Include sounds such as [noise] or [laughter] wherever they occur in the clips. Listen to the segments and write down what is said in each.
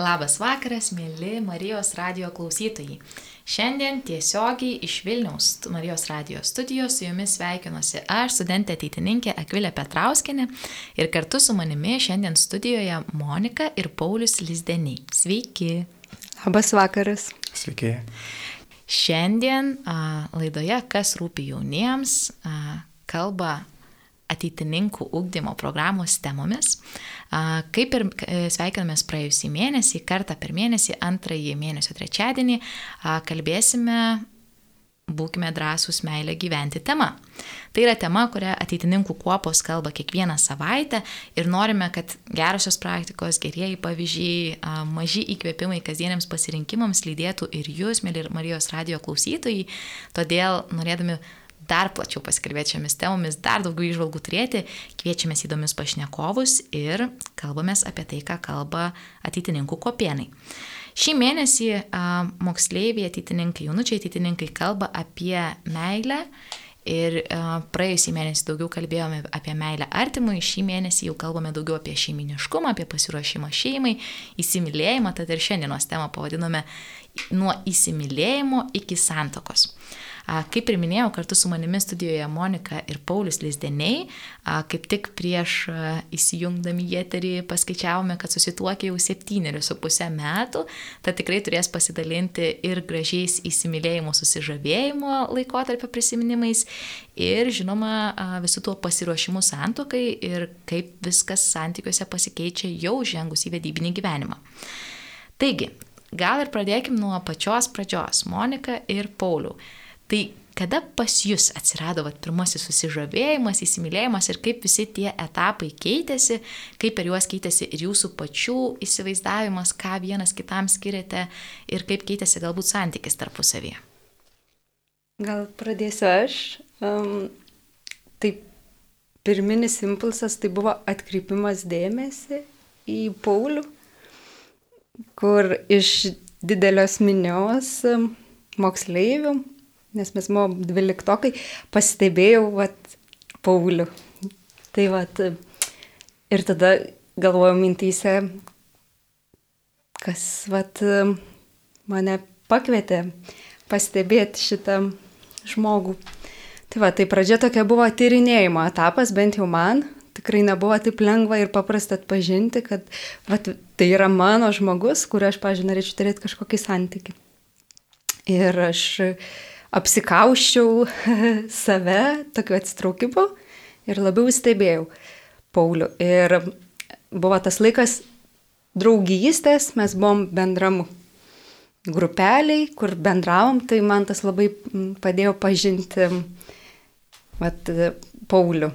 Labas vakaras, mėly Marijos radio klausytojai. Šiandien tiesiogiai iš Vilniaus Marijos radio studijos su jumis sveikinuosi aš, studentė ateitininkė Akvilė Petrauskinė ir kartu su manimi šiandien studijoje Monika ir Paulius Lizdeniai. Sveiki. Labas vakaras. Sveiki. Šiandien a, laidoje Kas rūpi jauniems a, kalba ateitininkų ugdymo programos temomis. Kaip ir e, sveikinamės praėjusį mėnesį, kartą per mėnesį, antrąjį mėnesio trečiadienį, kalbėsime Būkime drąsūs meilę gyventi tema. Tai yra tema, kurią ateitininkų kuopos kalba kiekvieną savaitę ir norime, kad gerosios praktikos, gerieji pavyzdžiai, maži įkvėpimai kasdieniams pasirinkimams lydėtų ir jūs, mėly Marijos radio klausytojai. Todėl norėdami dar plačiau pasikalbėti šiomis temomis, dar daugiau išvalgų turėti, kviečiamės įdomius pašnekovus ir kalbamės apie tai, ką kalba ateitininkų kopienai. Šį mėnesį a, moksleiviai, ateitininkai, jaunučiai ateitininkai kalba apie meilę ir a, praėjusį mėnesį daugiau kalbėjome apie meilę artimui, šį mėnesį jau kalbame daugiau apie šeiminiškumą, apie pasiruošimą šeimai, įsimylėjimą, tad ir šiandienos temą pavadinome nuo įsimylėjimo iki santokos. Kaip ir minėjau, kartu su manimi studijoje Monika ir Paulius Lizdeniai, kaip tik prieš įsijungdami į eterį paskaičiavome, kad susituokė jau septynerius su pusę metų, tad tikrai turės pasidalinti ir gražiais įsimylėjimo susižavėjimo laikotarpio prisiminimais ir žinoma visų tuo pasiruošimu santokai ir kaip viskas santykiuose pasikeičia jau žengus į vedybinį gyvenimą. Taigi, gal ir pradėkim nuo pačios pradžios, Monika ir Paulių. Tai kada pas jūs atsirado vat, pirmasis susižavėjimas, įsimylėjimas ir kaip visi tie etapai keitėsi, kaip per juos keitėsi ir jūsų pačių įsivaizdavimas, ką vienas kitam skiriate ir kaip keitėsi galbūt santykis tarpusavyje? Gal pradėsiu aš. Um, tai pirminis impulsas tai buvo atkreipimas dėmesį į Paulių, kur iš didelios minios moksleivių nes mes buvom dvyliktokai, pastebėjau, vat, Paulių. Tai vat, ir tada galvojau mintyse, kas vat, mane pakvietė pastebėti šitą žmogų. Tai va, tai pradžia tokia buvo tyrinėjimo etapas, bent jau man. Tikrai nebuvo taip lengva ir paprasta atpažinti, kad vat, tai yra mano žmogus, kuriuo aš, pažiūrėjau, norėčiau turėti kažkokį santyki. Ir aš apsikauščiau [laughs] save tokiu atsitraukimu ir labiau stebėjau Paulių. Ir buvo tas laikas draugystės, mes buvom bendram grupeliai, kur bendravom, tai man tas labai padėjo pažinti vat, Paulių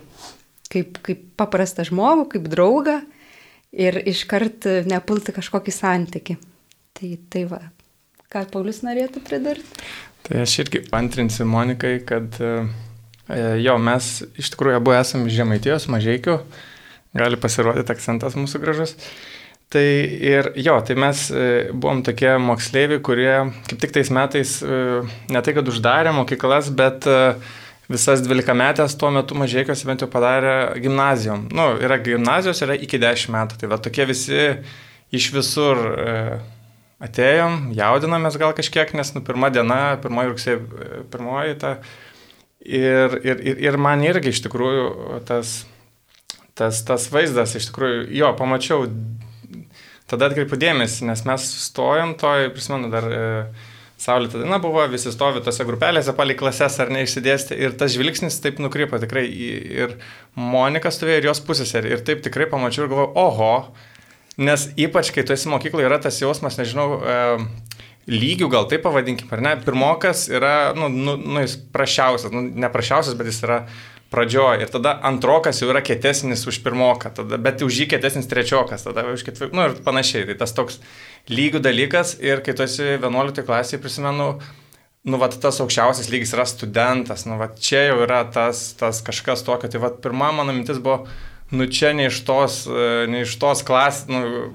kaip, kaip paprastą žmogų, kaip draugą ir iškart nepulti kažkokį santyki. Tai, tai va, ką Paulius norėtų pridurti? Tai aš irgi pantrinsiu Monikai, kad e, e, jo, mes iš tikrųjų abu esame žemaitijos, mažiekių, gali pasirodyti akcentas mūsų gražus. Tai ir jo, tai mes e, buvom tokie moksleiviai, kurie kaip tik tais metais ne tai, kad uždarė mokyklas, bet visas 12 metės tuo metu mažiekiuose bent jau padarė gimnazijom. Nu, yra gimnazijos, yra iki 10 metų. Tai va tokie visi iš visur atėjom, jaudinomės gal kažkiek, nes nu, pirma diena, pirmoji rugsėjo, pirmoji ta. Ir, ir, ir, ir man irgi iš tikrųjų tas, tas, tas vaizdas, iš tikrųjų, jo, pamačiau, tada atkreipiu dėmesį, nes mes stojom toj, prisimenu, dar e, Saulėta diena buvo, visi stovi tose grupelėse, palik klases ar neišsidėsti ir tas žvilgsnis taip nukrypo tikrai ir Monika stovėjo ir jos pusėse ir taip tikrai pamačiau ir galvoju, oho, Nes ypač, kai tu esi mokykloje, yra tas jausmas, nežinau, e, lygių gal taip pavadinkim, ar ne? Pirmokas yra, nu, nu, nu jis prašiausias, nu, ne prašiausias, bet jis yra pradžioje. Ir tada antrokas jau yra kietesnis už pirmoką, tada, bet už jį kietesnis trečiokas, tada už ketvirtą, nu ir panašiai. Tai tas toks lygių dalykas ir kai tu esi 11 klasėje, prisimenu, nu, va, tas aukščiausias lygis yra studentas, nu, va, čia jau yra tas, tas kažkas tokio. Tai va, pirma mano mintis buvo, nu čia ne iš tos, e, ne iš tos klas, nu,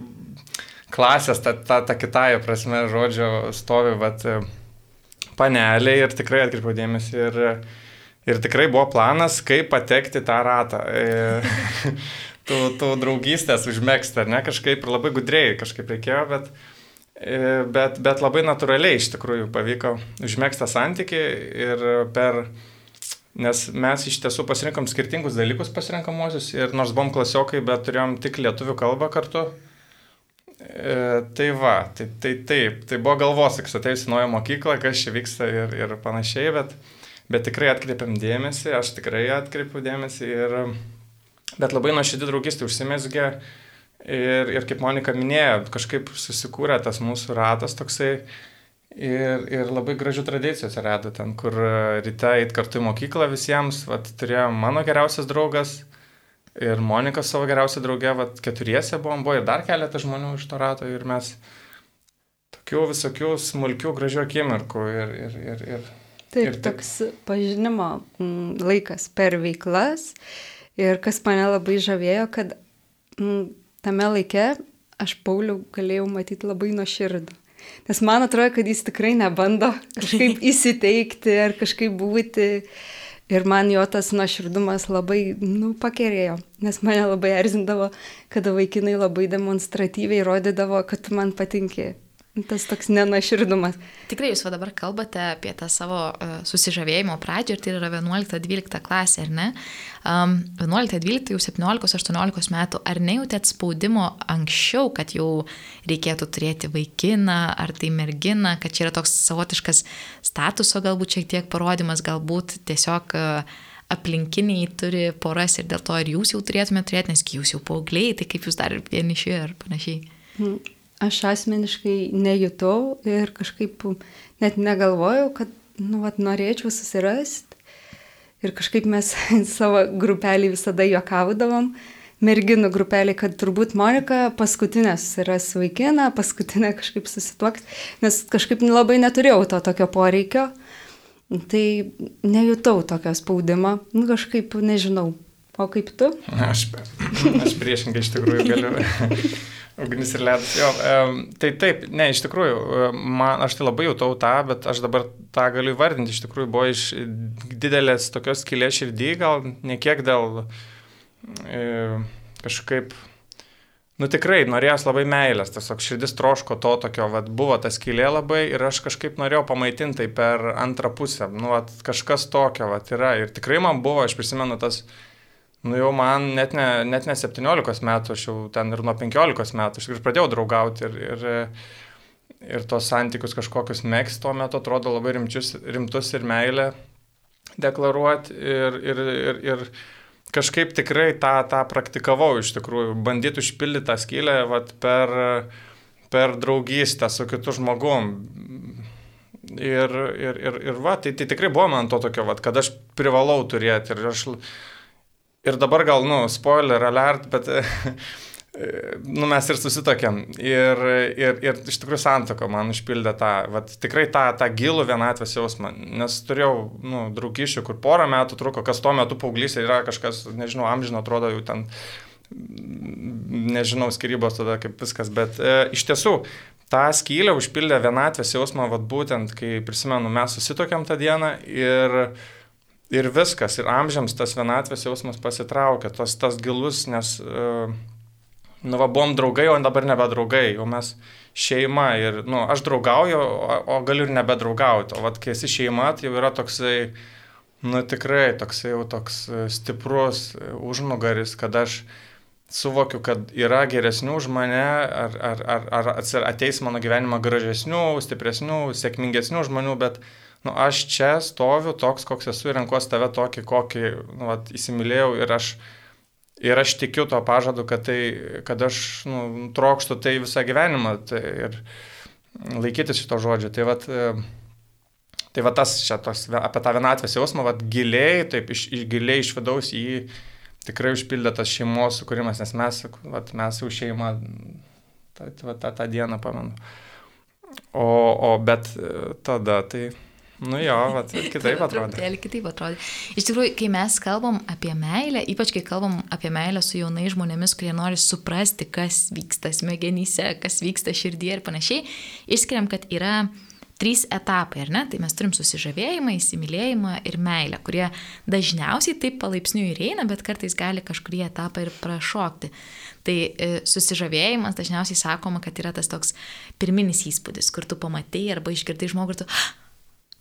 klasės, ta, ta, ta kitąją prasme žodžio stovi vat, e, panelė ir tikrai atkreipiau dėmesį ir, ir tikrai buvo planas, kaip patekti tą ratą. E, [laughs] tų, tų draugystės užmėgsti, ar ne, kažkaip ir labai gudriai kažkaip reikėjo, bet, bet, bet labai natūraliai iš tikrųjų pavyko užmėgsti santyki ir per, nes mes iš tiesų pasirinkom skirtingus dalykus pasirinkamuosius ir nors buvom klasiokai, bet turėjom tik lietuvių kalbą kartu. E, tai va, tai, tai taip, tai buvo galvos, kai atėjus į naują mokyklą, kas čia vyksta ir, ir panašiai, bet, bet tikrai atkreipiam dėmesį, aš tikrai atkreipiu dėmesį ir bet labai nuoširdį draugystį užsimesgė ir, ir kaip Monika minėjo, kažkaip susikūrė tas mūsų ratas toksai ir, ir labai gražių tradicijų atsirado ten, kur ryte eit kartu į mokyklą visiems, vat, turėjom mano geriausias draugas ir Monika savo geriausia draugė, vat, keturiese buvom, buvo ir dar keletas žmonių iš to rato ir mes tokių visokių smulkių gražių akimirkų ir, ir, ir, ir Taip, ir toks pažinimo mm, laikas per veiklas Ir kas mane labai žavėjo, kad mm, tame laike aš Paulių galėjau matyti labai nuoširdų. Nes man atrodo, kad jis tikrai nebando [laughs] kažkaip įsiteikti ar kažkaip būti. Ir man jo tas nuoširdumas labai, nu, pakerėjo. Nes mane labai erzindavo, kada vaikinai labai demonstratyviai rodydavo, kad man patinki. Tas toks nenaširdumas. Tikrai jūs va dabar kalbate apie tą savo uh, susižavėjimo pradžią ir tai yra 11-12 klasė, ar ne? Um, 11-12, jau 17-18 metų, ar nejautėt spaudimo anksčiau, kad jau reikėtų turėti vaikiną ar tai merginą, kad čia yra toks savotiškas statuso galbūt šiek tiek parodimas, galbūt tiesiog uh, aplinkiniai turi poras ir dėl to ir jūs jau turėtumėte turėti, nes jūs jau paaugliai, tai kaip jūs dar vieniši ar panašiai. Mm aš asmeniškai nejutau ir kažkaip net negalvojau, kad, nu, vat, norėčiau susirasti. Ir kažkaip mes [laughs] savo grupelį visada juokaudavom, merginų grupelį, kad turbūt Monika paskutinė susiras vaikiną, paskutinė kažkaip susituoks, nes kažkaip labai neturėjau to tokio poreikio. Tai nejutau tokio spaudimo, nu, kažkaip nežinau. O kaip tu? Aš, aš priešingai iš tikrųjų galiu [laughs] Ugnis ir ledas. Jo, um, tai taip, ne, iš tikrųjų, man, aš tai labai jautau tą, bet aš dabar tą galiu įvardinti. Iš tikrųjų, buvo iš didelės tokios kilės širdį, gal ne kiek dėl e, kažkaip, nu tikrai, norėjęs labai meilės, tiesiog širdis troško to tokio, vad buvo ta skylė labai ir aš kažkaip norėjau pamaitinti tai per antrą pusę. Nu, vat, kažkas tokio, vad yra. Ir tikrai man buvo, aš prisimenu tas Nu jau man net ne, net ne 17 metų, aš jau ten ir nuo 15 metų, aš ir pradėjau draugauti ir, ir, ir tos santykius kažkokius mėgs tuo metu atrodo labai rimčius, rimtus ir meilę deklaruoti ir, ir, ir, ir kažkaip tikrai tą, tą praktikavau iš tikrųjų, bandyti užpildyti tą skylę vat, per, per draugystę su kitu žmogum. Ir, ir, ir, ir va, tai, tai tikrai buvo man to tokio, vat, kad aš privalau turėti ir aš Ir dabar gal, nu, spoiler alert, bet [laughs] nu, mes ir susitokėm. Ir, ir, ir iš tikrųjų santoko man užpildė tą, vat, tikrai tą, tą gilų vienatvės jausmą. Nes turėjau, nu, draugišių, kur porą metų truko, kas tuo metu paauglys yra kažkas, nežinau, amžino atrodo jau ten, nežinau, skirybos tada kaip viskas. Bet e, iš tiesų, tą skylę užpildė vienatvės jausmą, vat būtent, kai prisimenu, mes susitokėm tą dieną ir ir viskas, ir amžiams tas vienatvės jausmas pasitraukia, tas, tas gilus, nes, uh, nu, va, buvom draugai, o dabar nebe draugai, o mes šeima ir, nu, aš draugauju, o, o galiu ir nebedraugauti, o, va, kai esi šeima, tai jau yra toksai, nu, tikrai toksai jau toks e, stiprus e, užnugaris, kad aš suvokiu, kad yra geresnių už mane, ar, ar, ar, ar ateis mano gyvenimą gražesnių, stipresnių, sėkmingesnių žmonių, bet nu, aš čia stoviu toks, koks esu ir renkuosi tave tokį, kokį nu, vat, įsimylėjau ir aš, ir aš tikiu to pažadu, kad, tai, kad aš nu, trokštų tai visą gyvenimą tai, ir laikytis šito žodžio. Tai vat, Tai va tas čia tos, apie tą vienatvės jausmą, va giliai, taip iš, iš giliai iš vidaus jį tikrai užpildė tas šeimos sukūrimas, nes mes, va, mes jau šeima tą, tą, tą, tą dieną pamenu. O, o bet tada tai Nu jo, vat, [laughs] kitaip atrodo. Truputėlį kitaip atrodo. Iš tikrųjų, kai mes kalbam apie meilę, ypač kai kalbam apie meilę su jaunais žmonėmis, kurie nori suprasti, kas vyksta smegenyse, kas vyksta širdyje ir panašiai, išskiriam, kad yra trys etapai, ar ne? Tai mes turim susižavėjimą, įsimylėjimą ir meilę, kurie dažniausiai taip palaipsniui ir eina, bet kartais gali kažkurį etapą ir prašokti. Tai e, susižavėjimas dažniausiai sakoma, kad yra tas toks pirminis įspūdis, kur tu pamatai arba išgirdai žmogų ir tu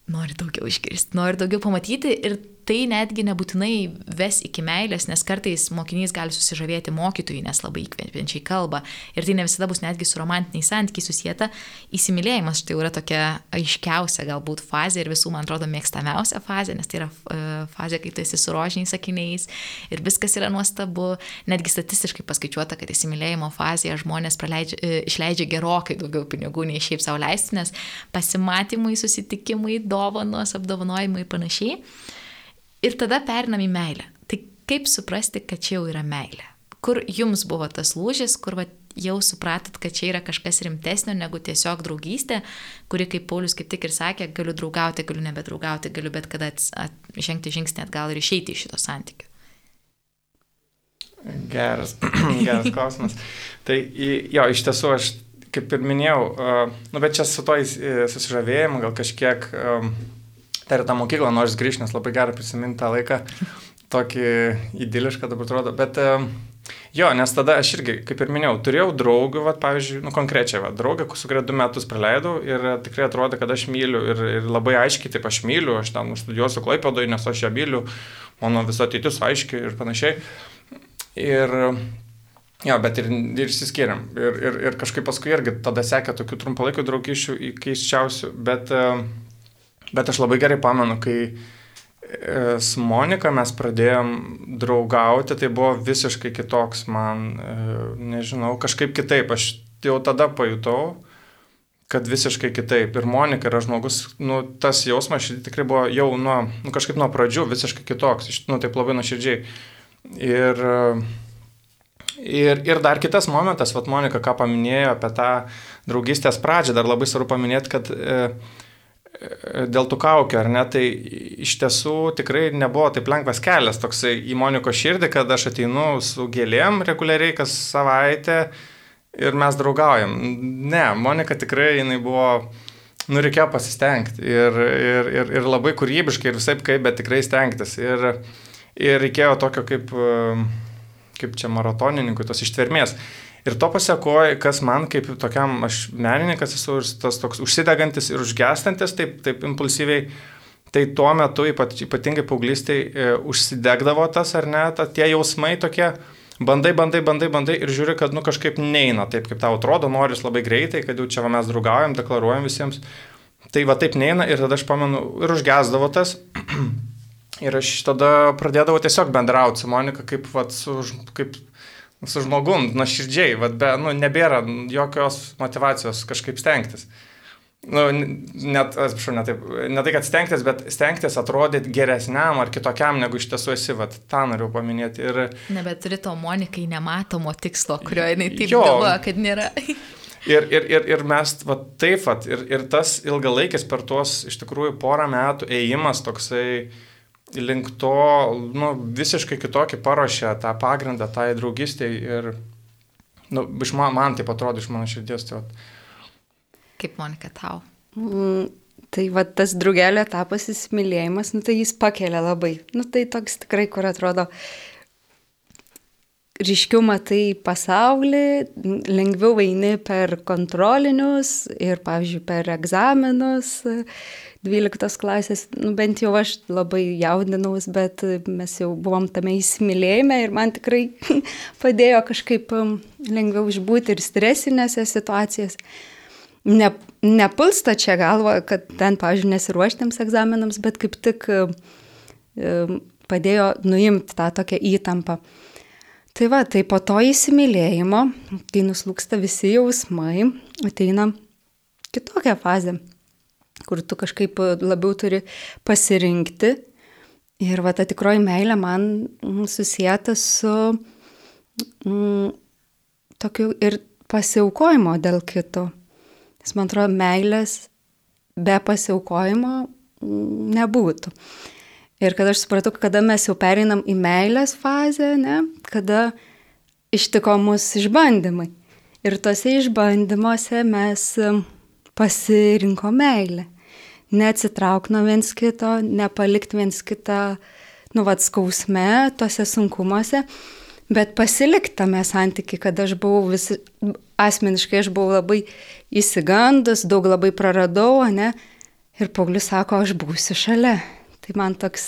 nori daugiau išgirsti, nori daugiau pamatyti ir tai netgi nebūtinai ves iki meilės, nes kartais mokinys gali susižavėti mokytojui, nes labai įkvepiančiai kalba. Ir tai ne visada bus netgi su romantiniais santykiais susijęta. Įsimylėjimas štai yra tokia aiškiausia galbūt fazė ir visų, man atrodo, mėgstamiausia fazė, nes tai yra e, fazė, kai tu esi su rožiniais sakiniais ir viskas yra nuostabu. Netgi statistiškai paskaičiuota, kad įsimylėjimo fazėje žmonės praleidžia, e, išleidžia gerokai daugiau pinigų nei šiaip savo leisti, nes pasimatymai, susitikimai, dovanos, apdovanojimai ir panašiai. Ir tada perinam į meilę. Tai kaip suprasti, kad čia jau yra meilė? Kur jums buvo tas lūžis, kur va, jau supratot, kad čia yra kažkas rimtesnio negu tiesiog draugystė, kuri, kaip Paulius kaip tik ir sakė, galiu draugauti, galiu nebedraugauti, galiu bet kada žengti žingsnį atgal ir išeiti iš šito santykių. Geras, [clears throat] geras klausimas. Tai jo, iš tiesų aš, kaip ir minėjau, nu, bet čia su to susižavėjimu gal kažkiek um, dar tą mokyklą nors grįžti, nes labai gerai prisiminti tą laiką, tokį idilišką dabar atrodo, bet jo, nes tada aš irgi, kaip ir minėjau, turėjau draugų, va, pavyzdžiui, nu konkrečiai, va, draugę, su kuria du metus praleidau ir tikrai atrodo, kad aš myliu ir, ir labai aiškiai taip aš myliu, aš ten studijuosiu Klaipėdoje, nes aš ją myliu, mano viso ateitis aiškiai ir panašiai. Ir Jo, bet ir, ir išsiskiriam. Ir, ir, ir kažkaip paskui irgi tada sekė tokių trumpalaikių draugyšių į keiščiausių, bet uh, Bet aš labai gerai pamenu, kai e, su Monika mes pradėjom draugauti, tai buvo visiškai kitoks man, e, nežinau, kažkaip kitaip. Aš jau tada pajutau, kad visiškai kitaip. Ir Monika yra žmogus, nu, tas jausmas tikrai buvo jau nuo, nu, kažkaip nuo pradžių visiškai kitoks, nu, taip labai nuoširdžiai. Ir, ir, ir dar kitas momentas, vad Monika ką paminėjo apie tą draugystės pradžią, dar labai svarbu paminėti, kad e, dėl tų kaukių, ar ne, tai iš tiesų tikrai nebuvo taip lengvas kelias toksai į Moniko širdį, kad aš ateinu su gėlėm reguliariai kas savaitę ir mes draugaujam. Ne, Monika tikrai jinai buvo, nu reikėjo pasistengti ir, ir, ir, ir labai kūrybiškai ir visai kaip, bet tikrai stengtis. Ir, ir reikėjo tokio kaip, kaip čia maratonininkui, tos ištvermės. Ir to pasiekoja, kas man kaip tokiam, aš menininkas esu ir tas toks užsidegantis ir užgestantis, taip, taip impulsyviai, tai tuo metu ypat, ypatingai paauglystai e, užsidegdavo tas ar ne, ta, tie jausmai tokie, bandai, bandai, bandai, bandai ir žiūri, kad nu kažkaip neina taip, kaip tau atrodo, noris labai greitai, kad jau čia va, mes draugaujam, deklaruojam visiems. Tai va taip neina ir tada aš pamenu ir užgesdavo tas. [clears throat] Ir aš tada pradėdavau tiesiog bendrauti su Monika kaip, vat, su, kaip su žmogum, nuoširdžiai, be, nu, nebėra jokios motivacijos kažkaip stengtis. Nu, net, atsiprašau, ne, taip, ne tai, kad stengtis, bet stengtis atrodyti geresniam ar kitokiam, negu iš tiesų esi, vat, tą noriu paminėti. Ir... Nebeturi to Monikai nematomo tikslo, kurio jinai taip galvoja, kad nėra. [laughs] Ir, ir, ir, ir mes, va, taip, va, ir, ir tas ilgalaikis per tuos iš tikrųjų porą metų ėjimas toksai, uh, link to nu, visiškai kitokį paruošė tą pagrindą tai draugystėje ir nu, iš man, man taip atrodo iš mano širdies. Tai, Kaip Monika tau? Mm, tai va tas draugelio etapas įsimylėjimas, nu, tai jis pakelia labai. Nu, tai toks tikrai, kur atrodo, ryškiau matai pasaulį, lengviau eini per kontrolinius ir, pavyzdžiui, per egzaminus. 12 klasės, nu, bent jau aš labai jaudinaus, bet mes jau buvom tame įsimylėjime ir man tikrai [laughs] padėjo kažkaip um, lengviau išbūti ir stresinėse situacijose. Ne, nepulsta čia galvo, kad ten, pavyzdžiui, nesiruoštėms egzaminams, bet kaip tik um, padėjo nuimti tą tokią įtampą. Tai va, tai po to įsimylėjimo, kai nuslūksta visi jausmai, ateina kitokia fazė kur tu kažkaip labiau turi pasirinkti. Ir va ta tikroji meilė man mm, susijęta su mm, tokiu ir pasiaukojimo dėl kito. Nes man atrodo, meilės be pasiaukojimo mm, nebūtų. Ir kada aš supratau, kada mes jau pereinam į meilės fazę, ne, kada ištiko mus išbandymai. Ir tose išbandymuose mes pasirinko meilę. Neatsitrauk nuo viens kito, nepalikti viens kitą, nu, vad skausme, tose sunkumuose, bet pasilikti tame santyki, kad aš buvau visi, asmeniškai aš buvau labai įsigandus, daug labai praradau, ne? Ir Paulius sako, aš būsiu šalia. Tai man toks,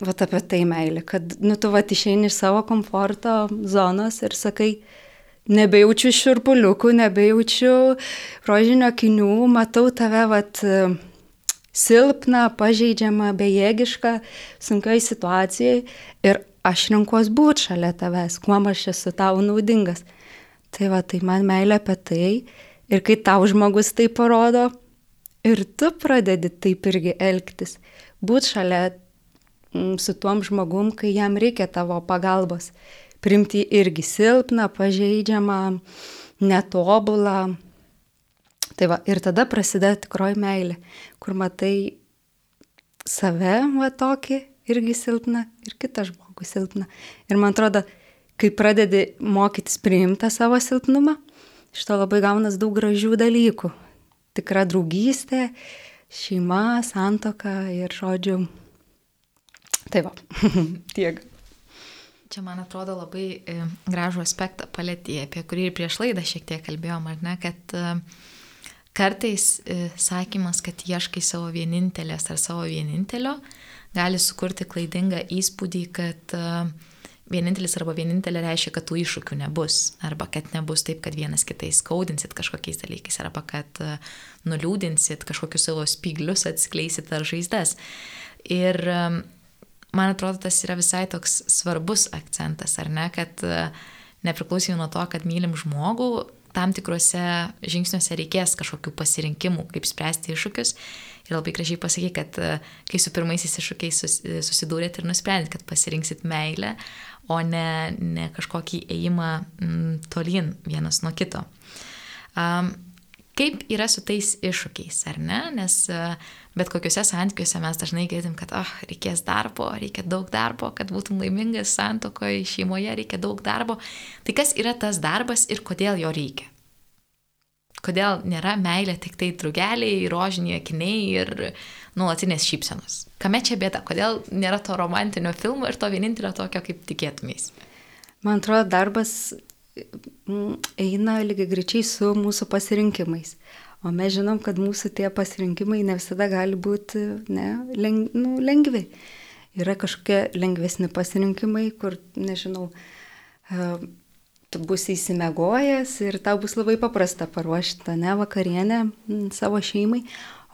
va apie tai meilė, kad, nu, tu va išeini iš savo komforto zonos ir sakai, nebejaučiu širpuliukų, nebejaučiu rožinio kinių, matau tave, vat, silpną, pažeidžiamą, bejėgišką, sunkiai situacijai ir aš renkuos būti šalia tavęs, kuo aš esu tau naudingas. Tai va, tai man meilė apie tai ir kai tau žmogus tai parodo ir tu pradedi taip irgi elgtis, būti šalia mm, su tuom žmogum, kai jam reikia tavo pagalbos, primti irgi silpną, pažeidžiamą, netobulą. Tai va, ir tada prasideda tikroji meilė, kur matai save, va tokį, irgi silpną, ir kitą žmogų silpną. Ir man atrodo, kai pradedi mokytis priimti savo silpnumą, iš to labai gaunas daug gražių dalykų. Tikra draugystė, šeima, santoka ir žodžiu. Tai va, [laughs] tiek. Čia, man atrodo, labai e, gražų aspektą palėtė, apie kurį ir prieš laidą šiek tiek kalbėjom, ar ne, kad e, kartais e, sakymas, kad ieškai savo vienintelės ar savo vienintelio, gali sukurti klaidingą įspūdį, kad vienintelis arba vienintelė reiškia, kad tų iššūkių nebus, arba kad nebus taip, kad vienas kitai skaudinsit kažkokiais dalykais, arba kad nuliūdinsit kažkokius savo spyglius, atskleisit ar žaizdas. Ir man atrodo, tas yra visai toks svarbus akcentas, ar ne, kad e, nepriklausomai nuo to, kad mylim žmogų, tam tikruose žingsniuose reikės kažkokių pasirinkimų, kaip spręsti iššūkius. Ir labai gražiai pasakė, kad e, kai su pirmaisiais iššūkiais e, susidūrėt ir nusprendėt, kad pasirinksit meilę, o ne, ne kažkokį ėjimą m, tolyn vienas nuo kito. Um, kaip yra su tais iššūkiais, ar ne? Nes e, bet kokiuose santykiuose mes dažnai girdim, kad, ah, oh, reikės darbo, reikia daug darbo, kad būtum laimingas santokoje, šeimoje reikia daug darbo. Tai kas yra tas darbas ir kodėl jo reikia? Kodėl nėra meilė tik tai drugeliai, rožiniai akiniai ir nuolatinės šypsenos? Kame čia bėda? Kodėl nėra to romantinio filmo ir to vienintelio tokio, kaip tikėtumės? Man atrodo, darbas eina lygiai greičiai su mūsų pasirinkimais. O mes žinom, kad mūsų tie pasirinkimai ne visada gali būti ne, leng, nu, lengvi. Yra kažkokie lengvesni pasirinkimai, kur, nežinau, tu bus įsimegojęs ir tau bus labai paprasta paruošti ne vakarienę savo šeimai,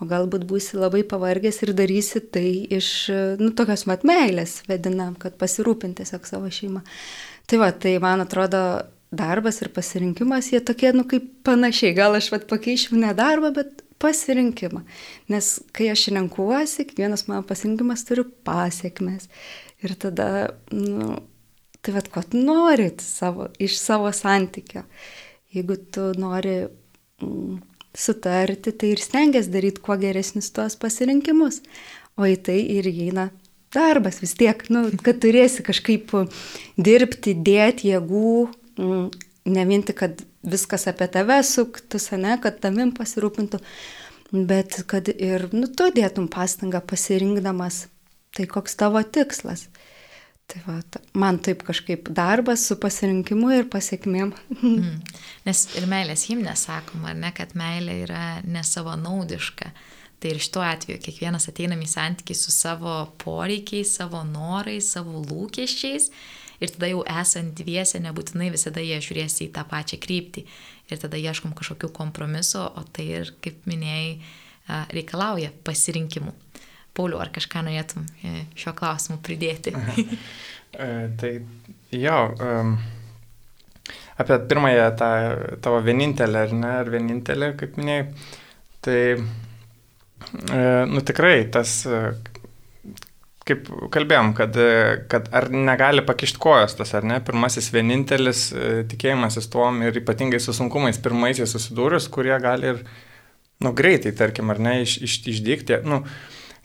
o galbūt būsi labai pavargęs ir darysi tai iš, nu, tokios mat meilės, vedinam, kad pasirūpinti tiesiog savo šeimą. Tai va, tai man atrodo, darbas ir pasirinkimas, jie tokie, nu, kaip panašiai. Gal aš vat pakeičiau ne darbą, bet pasirinkimą. Nes kai aš renkuosi, kiekvienas mano pasirinkimas turi pasiekmes. Ir tada, nu, tai vad, ko tu norit savo, iš savo santykio. Jeigu tu nori mm, sutarti, tai ir stengiasi daryti kuo geresnius tuos pasirinkimus. O į tai ir įeina darbas vis tiek, nu, kad turėsi kažkaip dirbti, dėti jėgų, Mm, ne vien tik, kad viskas apie tave suktus, ne, kad tavim pasirūpintų, bet kad ir nu, tu dėtum pastangą pasirinkdamas, tai koks tavo tikslas. Tai va, man taip kažkaip darbas su pasirinkimu ir pasiekmėm. Mm. [laughs] Nes ir meilės himne sakoma, ne, kad meilė yra nesavanaudiška. Tai ir šituo atveju kiekvienas ateinam į santykių su savo poreikiais, savo norais, savo lūkesčiais ir tada jau esant dviese nebūtinai visada jie žiūrės į tą pačią kryptį ir tada ieškom kažkokių kompromisų, o tai ir, kaip minėjai, reikalauja pasirinkimų. Pauliu, ar kažką norėtum e, šiuo klausimu pridėti? [laughs] e, tai jo, um, apie pirmąją tą tavo vienintelę, ar ne, ar vienintelę, kaip minėjai, tai, e, nu tikrai tas, kaip kalbėjom, kad, kad ar negali pakišti kojos tas, ar ne, pirmasis vienintelis tikėjimasis tuom ir ypatingai su sunkumais pirmaisiais susidūrus, kurie gali ir, nu, greitai, tarkim, ar ne, iš, iš, išdykti, nu,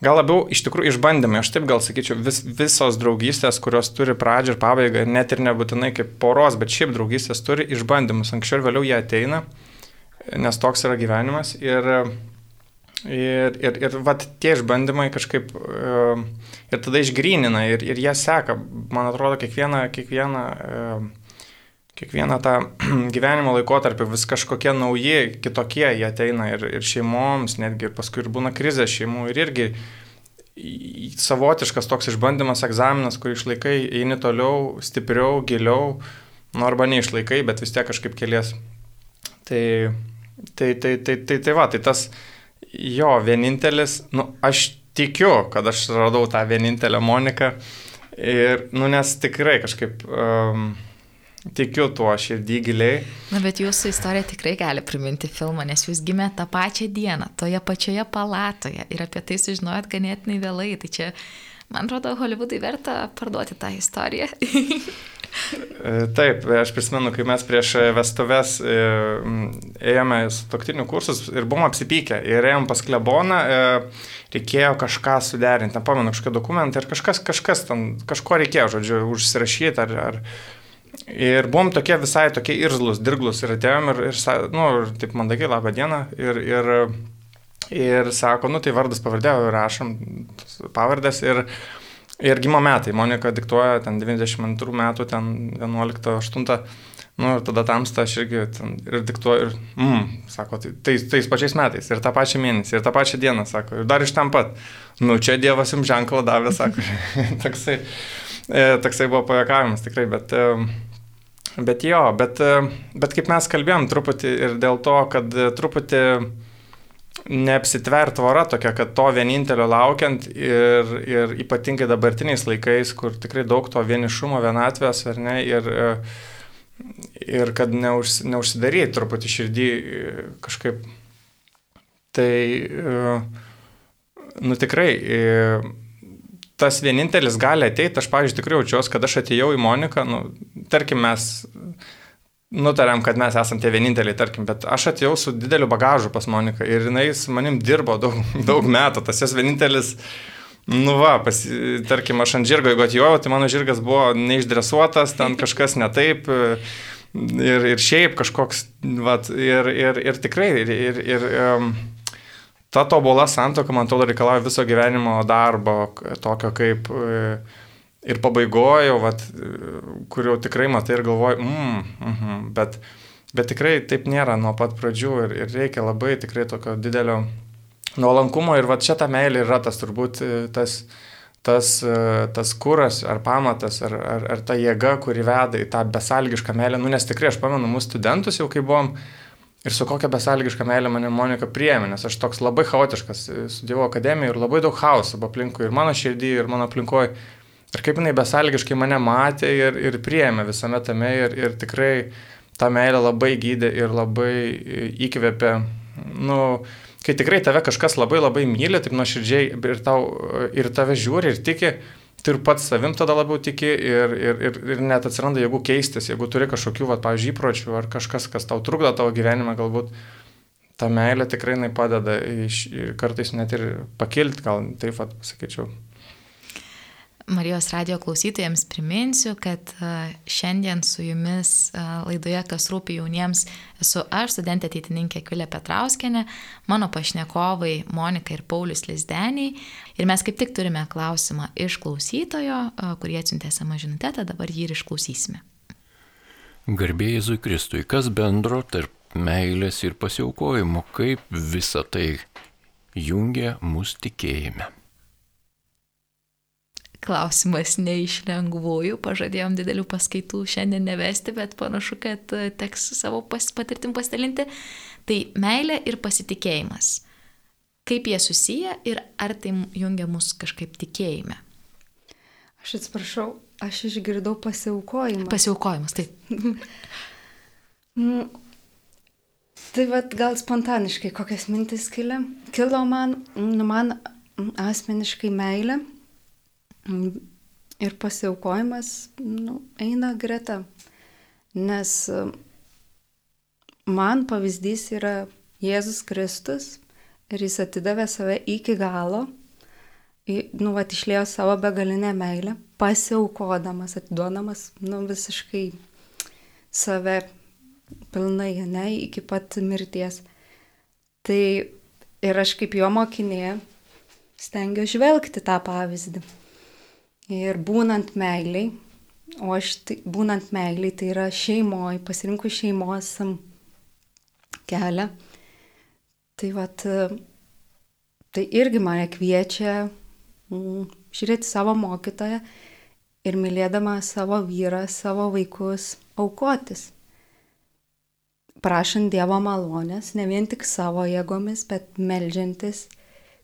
gal labiau iš tikrųjų išbandymai, aš taip gal sakyčiau, vis, visos draugystės, kurios turi pradžią ir pabaigą, net ir nebūtinai kaip poros, bet šiaip draugystės turi išbandymus, anksčiau ir vėliau jie ateina. nes toks yra gyvenimas. Ir, ir, ir, ir vat, tie išbandymai kažkaip e, ir tada išgrynina ir, ir jie seka, man atrodo, kiekvieną, kiekvieną, e, kiekvieną tą [clears throat] gyvenimo laikotarpį vis kažkokie nauji, kitokie jie ateina ir, ir šeimoms, netgi ir paskui ir būna krizė šeimų ir irgi savotiškas toks išbandymas, egzaminas, kur išlaikai, eini toliau, stipriau, giliau, nu arba neišlaikai, bet vis tiek kažkaip kelies. Tai, tai, tai, tai, tai, tai va, tai tas jo vienintelis, nu aš tikiu, kad aš radau tą vienintelę Moniką ir, nu nes tikrai kažkaip... Um, Tikiu tuo širdį giliai. Na, bet jūsų istorija tikrai gali priminti filmą, nes jūs gimėte tą pačią dieną, toje pačioje palatoje ir apie tai sužinojot ganėtinai vėlai. Tai čia, man atrodo, Hollywoodai verta parduoti tą istoriją. [laughs] E, taip, aš prisimenu, kai mes prieš vestuves e, ėjome toktinių kursus ir buvom apsipykę ir ėjom pas kleboną, e, reikėjo kažką suderinti, nepamenu, kažkokie dokumentai ir kažkas, kažkas ten, kažko reikėjo, žodžiu, užsirašyti ar, ar Ir buvom tokie visai tokie irzlus, dirglus ir atėjom ir, ir nu, ir taip mandagiai, labą dieną. Ir, ir, ir sako, nu tai vardas pavardė, rašom pavardės ir, ir gimo metai. Monika diktuoja ten 92 metų, ten 11-8. Nu, ir tada tamsta aš irgi ten, ir diktuoju, ir, mm, sako, tai, tais, tais pačiais metais, ir tą pačią mėnesį, ir tą pačią dieną, sako, ir dar iš ten pat. Nu, čia Dievas jums ženklą davė, sako, [laughs] toksai, toksai buvo pajakavimas tikrai, bet... E, Bet jo, bet, bet kaip mes kalbėjom truputį ir dėl to, kad truputį neapsitvert tvora tokia, kad to vienintelio laukiant ir, ir ypatingai dabartiniais laikais, kur tikrai daug to vienišumo, vienatvės, ar ne, ir, ir kad neužs, neužsidaryti truputį širdį kažkaip. Tai, nu tikrai, tas vienintelis gali ateiti, aš, pavyzdžiui, tikrai jaučiuosi, kad aš atėjau į Moniką, nu, tarkim, mes nutarėm, kad mes esame tie vieninteliai, tarkim, bet aš atėjau su dideliu bagažu pas Moniką ir jinai su manim dirbo daug, [laughs] daug metų, tas jos vienintelis, nu va, pas, tarkim, aš ant žirgo, jeigu atėjau, tai mano žirgas buvo neišdresuotas, ten [laughs] kažkas netaip. Ir, ir šiaip kažkoks, vat, ir, ir, ir tikrai, ir, ir, ir um, ta tobula santoka, man atrodo, reikalauja viso gyvenimo darbo, tokio kaip ir pabaigojo, vat, kur jau tikrai matai ir galvoji, mm, mm -hmm, bet, bet tikrai taip nėra nuo pat pradžių ir, ir reikia labai tikrai tokio didelio nuolankumo ir va čia ta meilė yra tas turbūt tas, tas, tas kuras ar pamatas ar, ar, ar ta jėga, kuri veda į tą besalgišką meilę, nu nes tikrai aš pamenu mūsų studentus jau kai buvom, Ir su kokia besalgiška meilė mane Monika priėmė, nes aš toks labai chaotiškas, e, studijavau akademiją ir labai daug chaoso aplinkui, ir mano širdį, ir mano aplinkoje. Ir kaip jinai besalgiškai mane matė ir, ir priėmė visame tame ir, ir tikrai tą meilę labai gydė ir labai e, įkvėpė. Nu, kai tikrai tave kažkas labai labai myli, taip nuoširdžiai ir, tau, ir tave žiūri ir tiki, tu ir pats savim tada labiau tiki ir, ir, ir, ir net atsiranda jėgų keistis, jeigu turi kažkokių, va, pavyzdžiui, įpročių ar kažkas, kas tau trukdo tavo gyvenimą, galbūt ta meilė tikrai padeda iš, kartais net ir pakilti, gal taip pat pasakyčiau. Marijos radio klausytojams priminsiu, kad šiandien su jumis laidoje Kas rūpi jauniems esu aš, studentė ateitininkė Kvilė Petrauskenė, mano pašnekovai Monika ir Paulius Lizdeniai. Ir mes kaip tik turime klausimą iš klausytojo, kurį atsiuntė savo žinutę, dabar jį ir išklausysime. Garbėjai Jėzui Kristui, kas bendro tarp meilės ir pasiaukojimo, kaip visa tai jungia mus tikėjime? klausimas ne iš lengvųjų, pažadėjom didelių paskaitų šiandien nevesti, bet panašu, kad e, teks savo pas, patirtim pasidalinti. Tai meilė ir pasitikėjimas. Kaip jie susiję ir ar tai jungia mus kažkaip tikėjime? Aš atsiprašau, aš išgirdau pasiaukojimą. Pasiaukojimas, taip. [laughs] Mm, tai vad gal spontaniškai kokias mintis kilo, kilo man, nu, man asmeniškai meilė ir pasiaukojimas nu, eina greta. Nes e, man pavyzdys yra Jėzus Kristus ir jis atidavė save iki galo, nu, va, išlėjo savo begalinę meilę, pasiaukodamas, atiduodamas, nu, visiškai save pilnai, ne, iki pat mirties. Tai ir aš kaip jo mokinė stengiu žvelgti tą pavyzdį. Ir būnant meiliai, o aš tai, būnant meiliai, tai yra šeimoje, pasirinkų šeimos kelią. Tai vat, tai irgi mane kviečia mm, žiūrėti savo mokytoją ir mylėdama savo vyrą, savo vaikus, aukotis. Prašant Dievo malonės, ne vien tik savo jėgomis, bet melžiantis.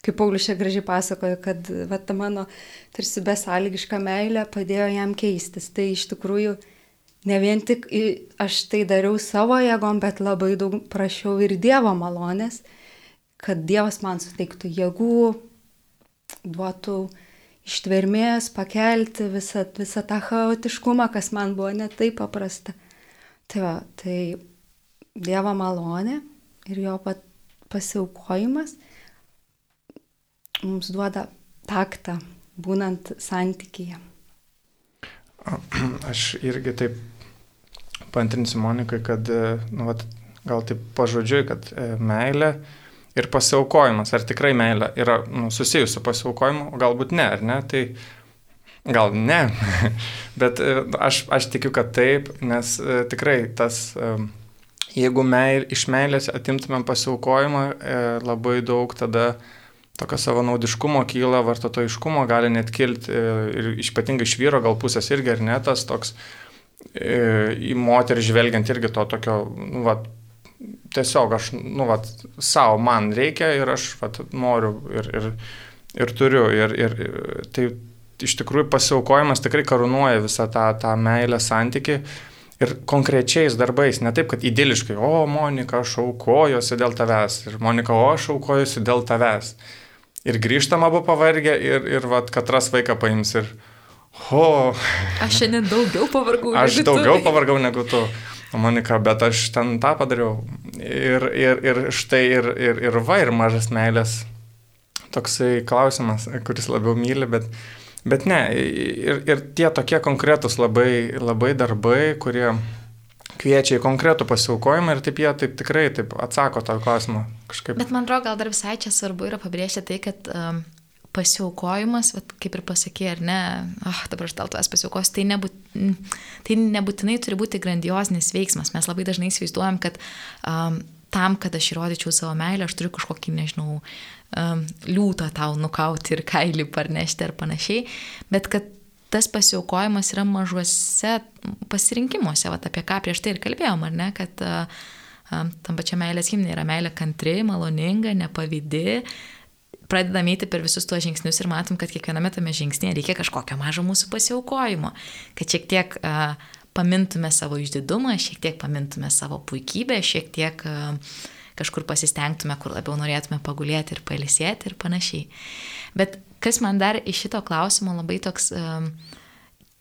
Kaip Paulius čia gražiai pasakojo, kad va, ta mano tarsi besąlygiška meilė padėjo jam keistis. Tai iš tikrųjų ne vien tik aš tai dariau savo jėgom, bet labai daug prašiau ir Dievo malonės, kad Dievas man suteiktų jėgų, duotų ištvermės, pakelti visą, visą tą chaotiškumą, kas man buvo netaip paprasta. Tai va, tai Dievo malonė ir jo pat pasiaukojimas mums duoda taktą, būnant santykyje. [clears throat] Aš irgi taip pantrinsiu Monikai, kad, nu, vat, gal taip pažodžiui, kad e, meilė ir pasiaukojimas, ar tikrai meilė yra nu, susijusi su pasiaukojimu, galbūt ne, ar ne, tai gal ne, [laughs] bet e, aš, aš tikiu, kad taip, nes e, tikrai tas jeigu meil, iš meilės atimtumėm pasiaukojimą, e, labai daug tada tokio savanaudiškumo kyla, vartotojiškumo gali net kilti e, ir ypatingai iš vyro gal pusės irgi ar ne tas toks e, į moterį žvelgiant irgi to tokio, nu, va, tiesiog aš, nu, va, savo man reikia ir aš, va, noriu ir, ir, ir turiu. Ir, ir tai iš tikrųjų pasiaukojimas tikrai karūnuoja visą tą, tą meilę santyki. Ir konkrečiais darbais, ne taip, kad idiliškai, o Monika, aš aukojosi dėl tavęs, ir Monika, o aš aukojosi dėl tavęs. Ir grįžtam abu pavargę ir, ir vat, katras vaiką paims ir, o. Aš šiandien daugiau pavargau. Aš daugiau tu. pavargau negu tu. Monika, bet aš ten tą padariau. Ir, ir, ir štai ir, ir, ir va, ir mažas meilės. Toksai klausimas, kuris labiau myli, bet Bet ne, ir, ir tie tokie konkretūs labai, labai darbai, kurie kviečia į konkretų pasiaukojimą ir taip jie taip tikrai taip atsako tą klausimą kažkaip. Bet man atrodo, gal dar visai čia svarbu yra pabrėžti tai, kad um, pasiaukojimas, vat, kaip ir pasakė, ar ne, oh, dabar aš tau tuos pasiaukos, tai, nebūt, tai nebūtinai turi būti grandiosinis veiksmas. Mes labai dažnai įsivaizduojam, kad um, tam, kad aš įrodyčiau savo meilę, aš turiu kažkokį, nežinau, um, liūtą tau nukauti ir kailį parnešti ar panašiai, bet kad tas pasiaukojimas yra mažuose pasirinkimuose, va, apie ką prieš tai ir kalbėjom, ar ne, kad uh, tam pačiam meilės himnė yra meilė kantri, maloninga, nepavydi, pradedam eiti per visus tuos žingsnius ir matom, kad kiekviename tame žingsnėje reikia kažkokio mažo mūsų pasiaukojimo, kad šiek tiek uh, pamintume savo išdidumą, šiek tiek pamintume savo puikybę, šiek tiek uh, kažkur pasistengtume, kur labiau norėtume pagulėti ir palisėti ir panašiai. Bet kas man dar iš šito klausimo labai toks um,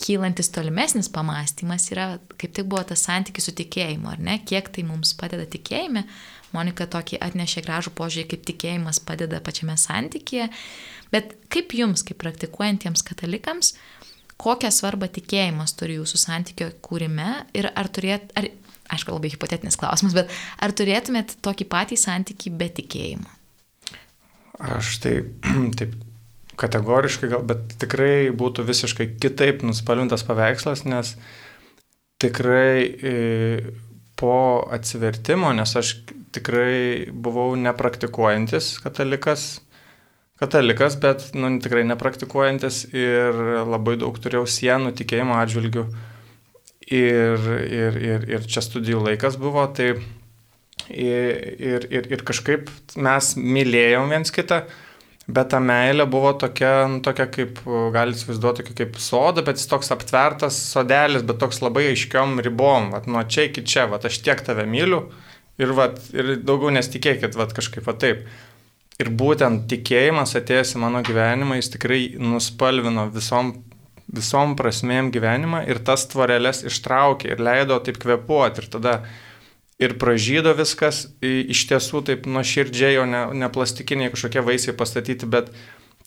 kylantis tolimesnis pamastymas yra, kaip tik buvo tas santykis su tikėjimu, ar ne, kiek tai mums padeda tikėjime. Monika tokį atnešė gražų požiūrį, kaip tikėjimas padeda pačiame santykėje. Bet kaip jums, kaip praktikuojantiems katalikams, kokią svarbą tikėjimas turi jūsų santykio kūrime ir ar turėt, ar aišku, labai hipotetinis klausimas, bet ar turėtumėt tokį patį santykį be tikėjimo? Aš tai [clears throat] taip kategoriškai gal, bet tikrai būtų visiškai kitaip nuspalvintas paveikslas, nes tikrai e, po atsivertimo, nes aš tikrai buvau nepraktikuojantis katalikas, katalikas, bet nu, tikrai nepraktikuojantis ir labai daug turėjau sienų tikėjimo atžvilgių. Ir, ir, ir, ir čia studijų laikas buvo, tai ir, ir, ir, kažkaip mes mylėjom viens kitą, bet ta meilė buvo tokia, nu, tokia kaip, galite įsivaizduoti, tokia kaip soda, bet jis toks aptvertas sodelis, bet toks labai aiškiom ribom, vat, nuo čia iki čia, vat, aš tiek tave myliu ir, vat, ir daugiau nesitikėkit, vat, kažkaip vat, taip. Ir būtent tikėjimas atėjęs į mano gyvenimą, jis tikrai nuspalvino visom visom prasmėm gyvenimą ir tas tvorelės ištraukė ir leido taip kvepuoti ir tada ir pražydo viskas, iš tiesų taip nuoširdžiai, o ne, ne plastikiniai kažkokie vaisiai pastatyti, bet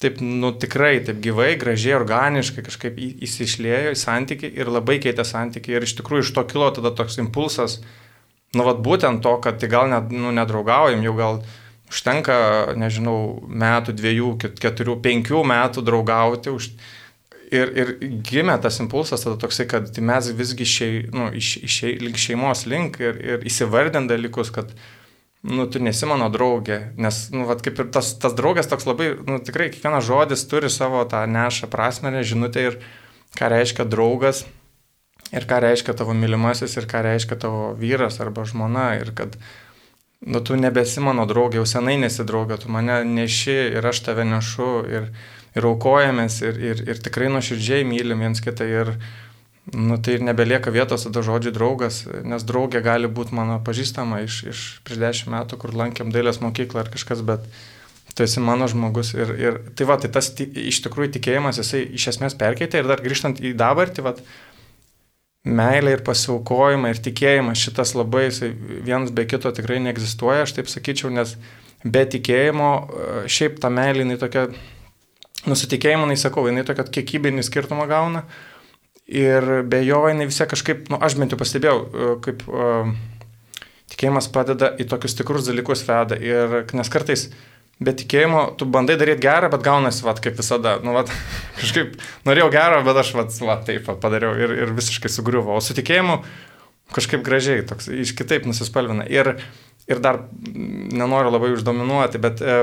taip, nu tikrai, taip gyvai, gražiai, organiškai kažkaip įsišlėjo į santyki ir labai keitė santyki ir iš tikrųjų iš to kilo tada toks impulsas Nu, vad būtent to, kad tai gal net, nu, nedraugaujam, jau gal užtenka, nežinau, metų, dviejų, keturių, penkių metų draugauti. Už... Ir, ir gimė tas impulsas tada toksai, kad mes visgi šei, nu, iš, iš, link šeimos link ir, ir įsivardint dalykus, kad, nu, tu nesi mano draugė, nes, nu, vat, kaip ir tas, tas draugas toks labai, nu, tikrai kiekvienas žodis turi savo tą nešą prasme, žinutę ir ką reiškia draugas ir ką reiškia tavo mylimasis, ir ką reiškia tavo vyras arba žmona, ir kad, nu, tu nebesi mano draugė, jau senai nesi draugė, tu mane neši ir aš tave nešu, ir, ir aukojamės, ir, ir, ir tikrai nuoširdžiai mylim viens kitą, ir, nu, tai ir nebelieka vietos tada žodžiui draugas, nes draugė gali būti mano pažįstama iš, iš prieš dešimt metų, kur lankėm dailės mokyklą ar kažkas, bet tu esi mano žmogus. Ir, ir tai va, tai tas iš tikrųjų tikėjimas, jisai iš esmės perkeitė ir dar grįžtant į dabartį, va, meilė ir pasiaukojimą ir tikėjimas šitas labai, vienas be kito tikrai neegzistuoja, aš taip sakyčiau, nes be tikėjimo e, šiaip ta meilė, jinai tokia, nusitikėjimo, jinai sakau, jinai tokia kiekybinį skirtumą gauna. Ir be jo jinai vis tiek kažkaip, nu, aš bent jau pastebėjau, e, kaip uh, tikėjimas padeda į tokius tikrus dalykus veda. Ir nes kartais Be tikėjimo, tu bandai daryti gerą, bet gaunasi, vat, kaip visada. Nu, vat, [laughs] kažkaip norėjau gerą, bet aš vat, vat, taip padariau ir, ir visiškai sugriuvo. O su tikėjimu kažkaip gražiai, toks, iš kitaip nusispalvina. Ir, ir dar nenoriu labai uždominuoti, bet e,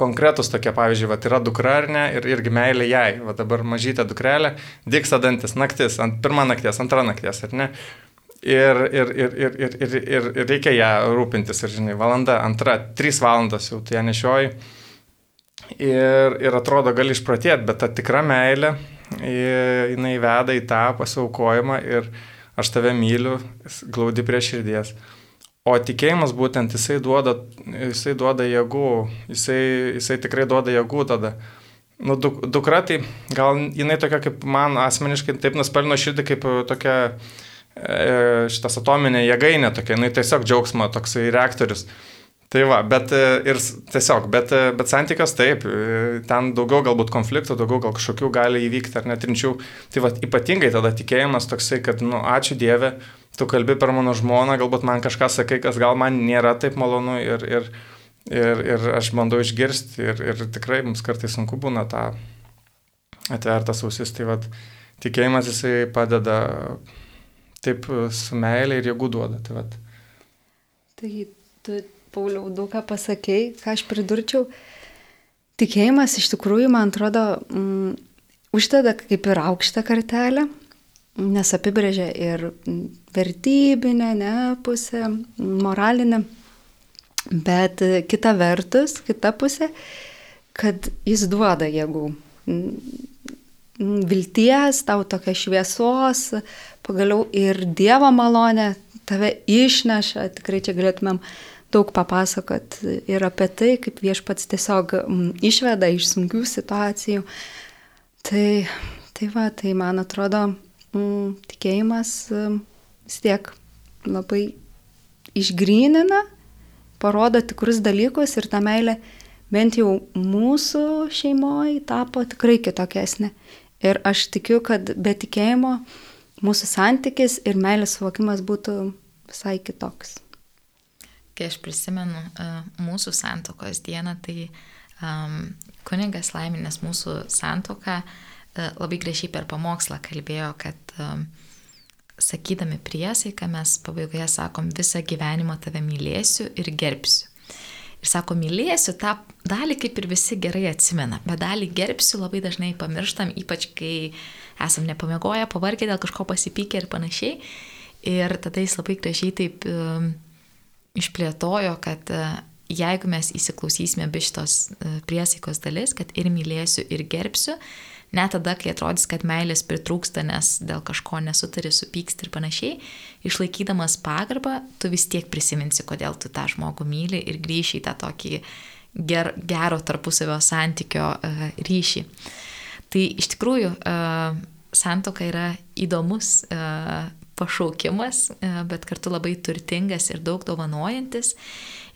konkretus tokie, pavyzdžiui, vat, yra dukra ar ne, ir irgi meilė jai. Va dabar mažytė dukrelė, dyksta dantis naktis, ant pirmą nakties, antrą nakties, ar ne? Ir, ir, ir, ir, ir, ir, ir, ir reikia ją rūpintis, ir žinai, valanda, antra, trys valandos jau tu ją nešioji. Ir, ir atrodo, gali išpratėti, bet ta tikra meilė, jinai veda į tą pasiaukojimą ir aš tave myliu, glaudi prie širdies. O tikėjimas būtent jisai duoda, jisai duoda jėgų, jisai, jisai tikrai duoda jėgų tada. Nu, duk, dukra tai gal jinai tokia kaip man asmeniškai taip nuspalino širdį kaip tokia E, šitas atominė jėgainė tokia, nu tiesiog džiaugsmo toksai reaktorius. Tai va, bet e, ir tiesiog, bet, e, bet santykas taip, ten daugiau galbūt konfliktų, daugiau gal kažkokių gali įvykti ar netrinčių. Tai va, ypatingai tada tikėjimas toksai, kad, nu, ačiū Dieve, tu kalbi per mano žmoną, galbūt man kažką sakai, kas gal man nėra taip malonu ir, ir, ir, ir aš bandau išgirsti ir, ir tikrai mums kartais sunku būna tą atvertas ausis. Tai va, tikėjimas jisai padeda taip e, su meilė ir jėgų duoda. Tai, vat. tai tu, Pauliau, daug ką pasakėjai, ką aš pridurčiau. Tikėjimas iš tikrųjų, man atrodo, mm, uždeda kaip ir aukštą kartelę, nes apibrėžia ir vertybinę ne, pusę, moralinę, bet kita vertus, kita pusė, kad jis duoda jėgų vilties, tau tokia šviesos, pagaliau ir Dievo malonė tave išneša, tikrai čia galėtumėm daug papasakot ir apie tai, kaip viešpats tiesiog išveda iš sunkių situacijų. Tai, tai va, tai man atrodo, m, tikėjimas vis tiek labai išgrynina, parodo tikrus dalykus ir ta meilė bent jau mūsų šeimoje tapo tikrai kitokesnė. Ir aš tikiu, kad be tikėjimo mūsų santykis ir meilės suvokimas būtų visai kitoks. Kai aš prisimenu uh, mūsų santokos dieną, tai um, kuningas laiminės mūsų santoką uh, labai gražiai per pamokslą kalbėjo, kad um, sakydami priesaiką mes pabaigoje sakom visą gyvenimą tave mylėsiu ir gerbsiu. Ir sako, mylėsiu tą dalį kaip ir visi gerai atsimena, bet dalį gerbsiu labai dažnai pamirštam, ypač kai esam nepamiegoję, pavargę dėl kažko pasipykę ir panašiai. Ir tada jis labai gražiai taip um, išplėtojo, kad uh, jeigu mes įsiklausysime be šitos uh, priesaikos dalis, kad ir mylėsiu, ir gerbsiu, net tada, kai atrodys, kad meilės pritrūksta, nes dėl kažko nesutari, supyksti ir panašiai, išlaikydamas pagarbą, tu vis tiek prisiminsi, kodėl tu tą žmogų myli ir grįši į tą tokį ger, gero tarpusavio santykio uh, ryšį. Tai iš tikrųjų uh, santoka yra įdomus uh, pašaukimas, bet kartu labai turtingas ir daug dovanojantis.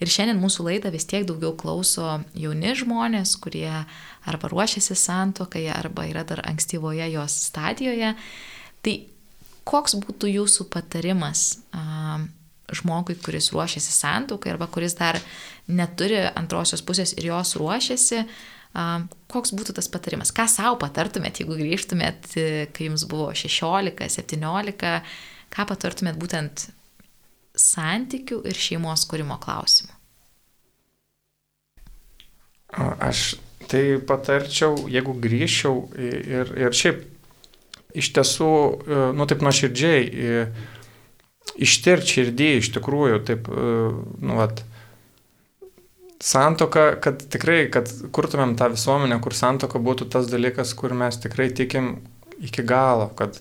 Ir šiandien mūsų laidą vis tiek daugiau klauso jauni žmonės, kurie arba ruošiasi santokai, arba yra dar ankstyvoje jos stadijoje. Tai koks būtų jūsų patarimas a, žmogui, kuris ruošiasi santuokai arba kuris dar neturi antrosios pusės ir jos ruošiasi, koks būtų tas patarimas? Ką savo patartumėt, jeigu grįžtumėt, kai jums buvo 16, 17, ką patartumėt būtent santykių ir šeimos kūrimo klausimu? Aš tai patarčiau, jeigu grįžčiau ir, ir šiaip iš tiesų, nu taip nuoširdžiai, ištirti širdį iš tikrųjų, taip, nu, vat, santoka, kad tikrai, kad kurtumėm tą visuomenę, kur santoka būtų tas dalykas, kur mes tikrai tikim iki galo, kad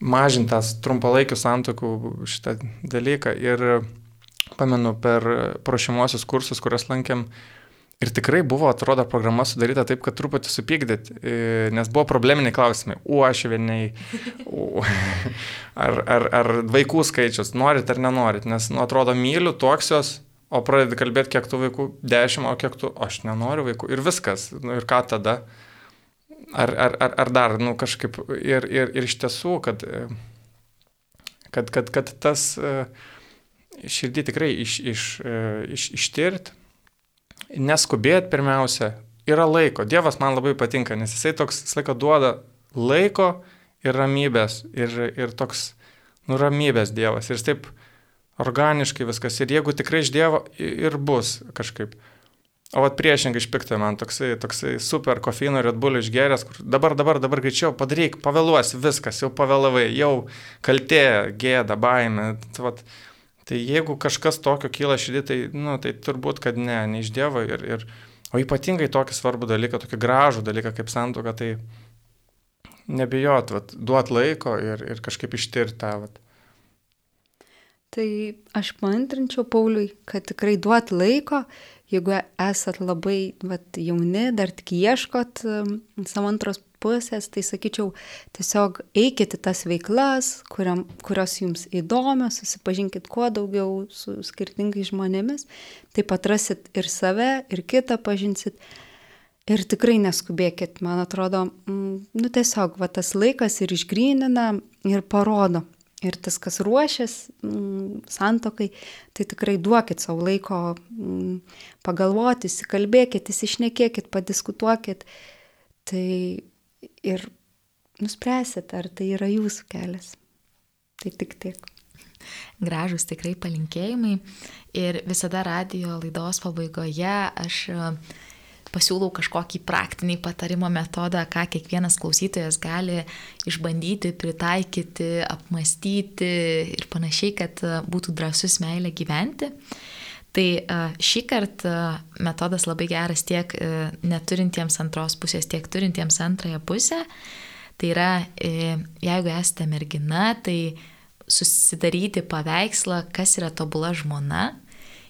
mažintas trumpalaikių santokų šitą dalyką. Ir pamenu per prašymuosius kursus, kuriuos lankėm, Ir tikrai buvo, atrodo, programa sudaryta taip, kad truputį supykdyti, e, nes buvo probleminiai klausimai. Uošviniai, [laughs] ar, ar, ar vaikų skaičius, norit ar nenorit, nes, nu, atrodo, myliu, toksios, o pradedi kalbėti, kiek tų vaikų, dešimt, o kiek tų, aš nenoriu vaikų. Ir viskas, nu, ir ką tada? Ar, ar, ar, ar dar, nu, kažkaip, ir, ir, ir iš tiesų, kad, kad, kad, kad tas e, širdį tikrai iš, iš, e, iš, ištirti, neskubėti pirmiausia, yra laiko. Dievas man labai patinka, nes jisai toks visą laiką duoda laiko ir ramybės, ir, ir toks nuramybės Dievas. Ir jis taip organiškai viskas. Ir jeigu tikrai iš Dievo ir bus kažkaip. O vat priešingai išpikta man toksai, toksai super kofeino ir atbulio išgeręs, kur dabar, dabar, dabar greičiau padaryk, pavėluosi, viskas, jau pavėlavai, jau kaltė, gėda, baime. Vat, Tai jeigu kažkas tokio kyla širdį, tai, nu, tai turbūt, kad ne, ne iš Dievo. Ir, ir, o ypatingai tokį svarbų dalyką, tokį gražų dalyką kaip santuoka, tai nebijot, vat, duot laiko ir, ir kažkaip ištirti tą. Vat. Tai aš pantrinčiau Pauliui, kad tikrai duot laiko, jeigu esat labai vat, jauni, dar tik ieškot um, savo antros pusės, tai sakyčiau, tiesiog eikite tas veiklas, kuriam, kurios jums įdomios, susipažinkit kuo daugiau su skirtingais žmonėmis, taip atrasit ir save, ir kitą pažinsit. Ir tikrai neskubėkit, man atrodo, mm, nu tiesiog va, tas laikas ir išgrynina ir parodo. Ir tas, kas ruošias mm, santokai, tai tikrai duokit savo laiko mm, pagalvoti, įsikalbėkit, įsišnekėkit, padiskutuokit. Tai ir nuspręsit, ar tai yra jūsų kelias. Tai tik tiek. Gražus tikrai palinkėjimai. Ir visada radio laidos pabaigoje aš e, pasiūlau kažkokį praktinį patarimo metodą, ką kiekvienas klausytojas gali išbandyti, pritaikyti, apmastyti ir panašiai, kad e, būtų drąsus meilė gyventi. Tai šį kartą metodas labai geras tiek e, neturintiems antros pusės, tiek turintiems antrąją pusę. Tai yra, e, jeigu esate mergina, tai susidaryti paveikslą, kas yra tobula žmona.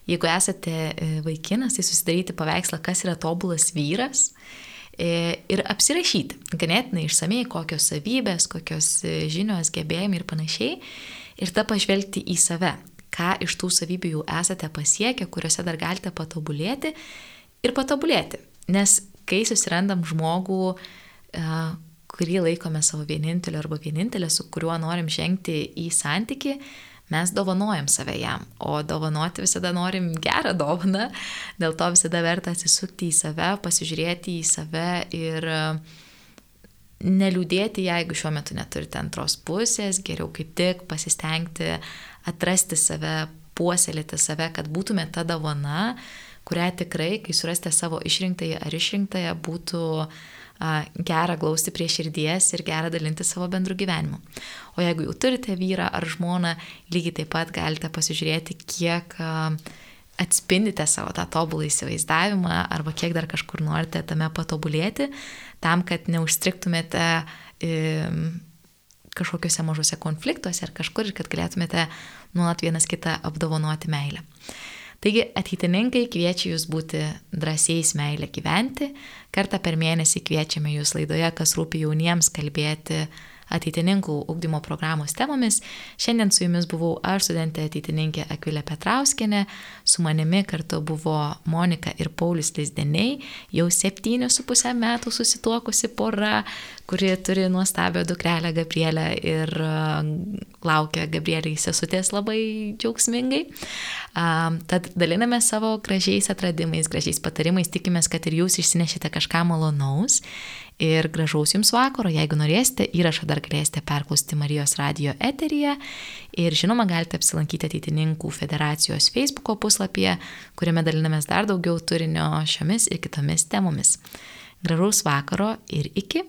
Jeigu esate e, vaikinas, tai susidaryti paveikslą, kas yra tobulas vyras. Ir apsirašyti ganėtinai išsamei, kokios savybės, kokios žinios, gebėjimai ir panašiai. Ir tą pažvelgti į save ką iš tų savybių jau esate pasiekę, kuriuose dar galite patobulėti ir patobulėti. Nes kai susirandam žmogų, e, kurį laikome savo vienintelį arba vienintelį, su kuriuo norim žengti į santyki, mes dovanojam save jam, o dovanoti visada norim gerą dovaną, dėl to visada verta atsisukti į save, pasižiūrėti į save ir neliūdėti, jeigu šiuo metu neturite antros pusės, geriau kaip tik pasistengti atrasti save, puoselėti save, kad būtume ta dovana, kurią tikrai, kai surasite savo išrinktąją ar išrinktąją, būtų gera glausti prie širdies ir gera dalinti savo bendrų gyvenimu. O jeigu jau turite vyrą ar žmoną, lygiai taip pat galite pasižiūrėti, kiek atspindite savo tą tobulą įsivaizdavimą arba kiek dar kažkur norite tame patobulėti, tam, kad neužstriktumėte kažkokiuose mažuose konfliktuose ar kažkur ir kad galėtumėte nuolat vienas kitą apdovanoti meilę. Taigi ateitininkai kviečia jūs būti drąsiais meilę gyventi. Kartą per mėnesį kviečiame jūs laidoje, kas rūpi jauniems, kalbėti ateitininkų ugdymo programos temomis. Šiandien su jumis buvau aš, studentė ateitininkė Akvilė Petrauskinė, su manimi kartu buvo Monika ir Paulius Leisdeniai, jau septynius su pusę metų susituokusi pora, kuri turi nuostabią dukrelę Gabrielę ir laukia Gabrieliai sesutės labai džiaugsmingai. Tad daliname savo gražiais atradimais, gražiais patarimais, tikimės, kad ir jūs išsinešite kažką malonaus ir gražaus jums vakaro. Jeigu norėsite, įrašą dar galėsite perklausti Marijos radio eteryje ir žinoma galite apsilankyti ateitininkų federacijos Facebook puslapyje, kuriame dalinamės dar daugiau turinio šiomis ir kitomis temomis. Gražaus vakaro ir iki.